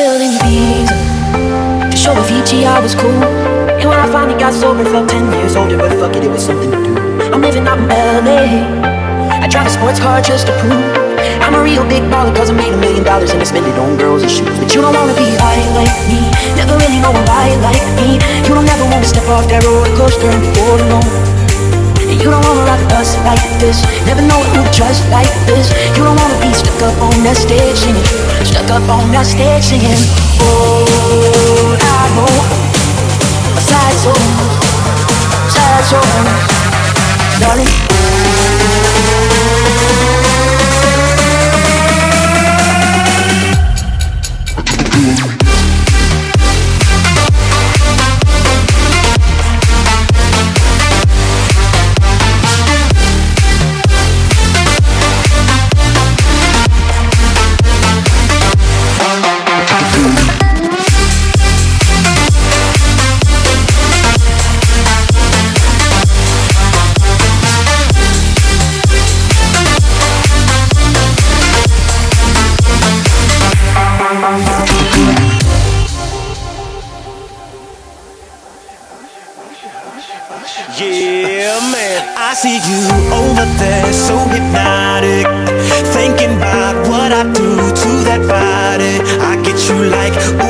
pill in Ibiza To show Avicii I was cool. And when I finally got sober Felt ten years older But fuck it, it was something to do. I'm living out in L.A. I drive a sports car just to prove I'm a real big baller cause I made a million dollars And I spend it on girls and shoes. But you don't wanna be high like me. Never really know a lie like me. You don't ever wanna step off that roller coaster And be bored alone. You don't wanna ride a bus like this. Never know it look just like this. You don't wanna be stuck on that stage singing, stuck up on that stage singing. Oh, I know, sad soul, sad soul, darling. I see you over there, so hypnotic. Thinking about what I do to that body. I get you like, ooh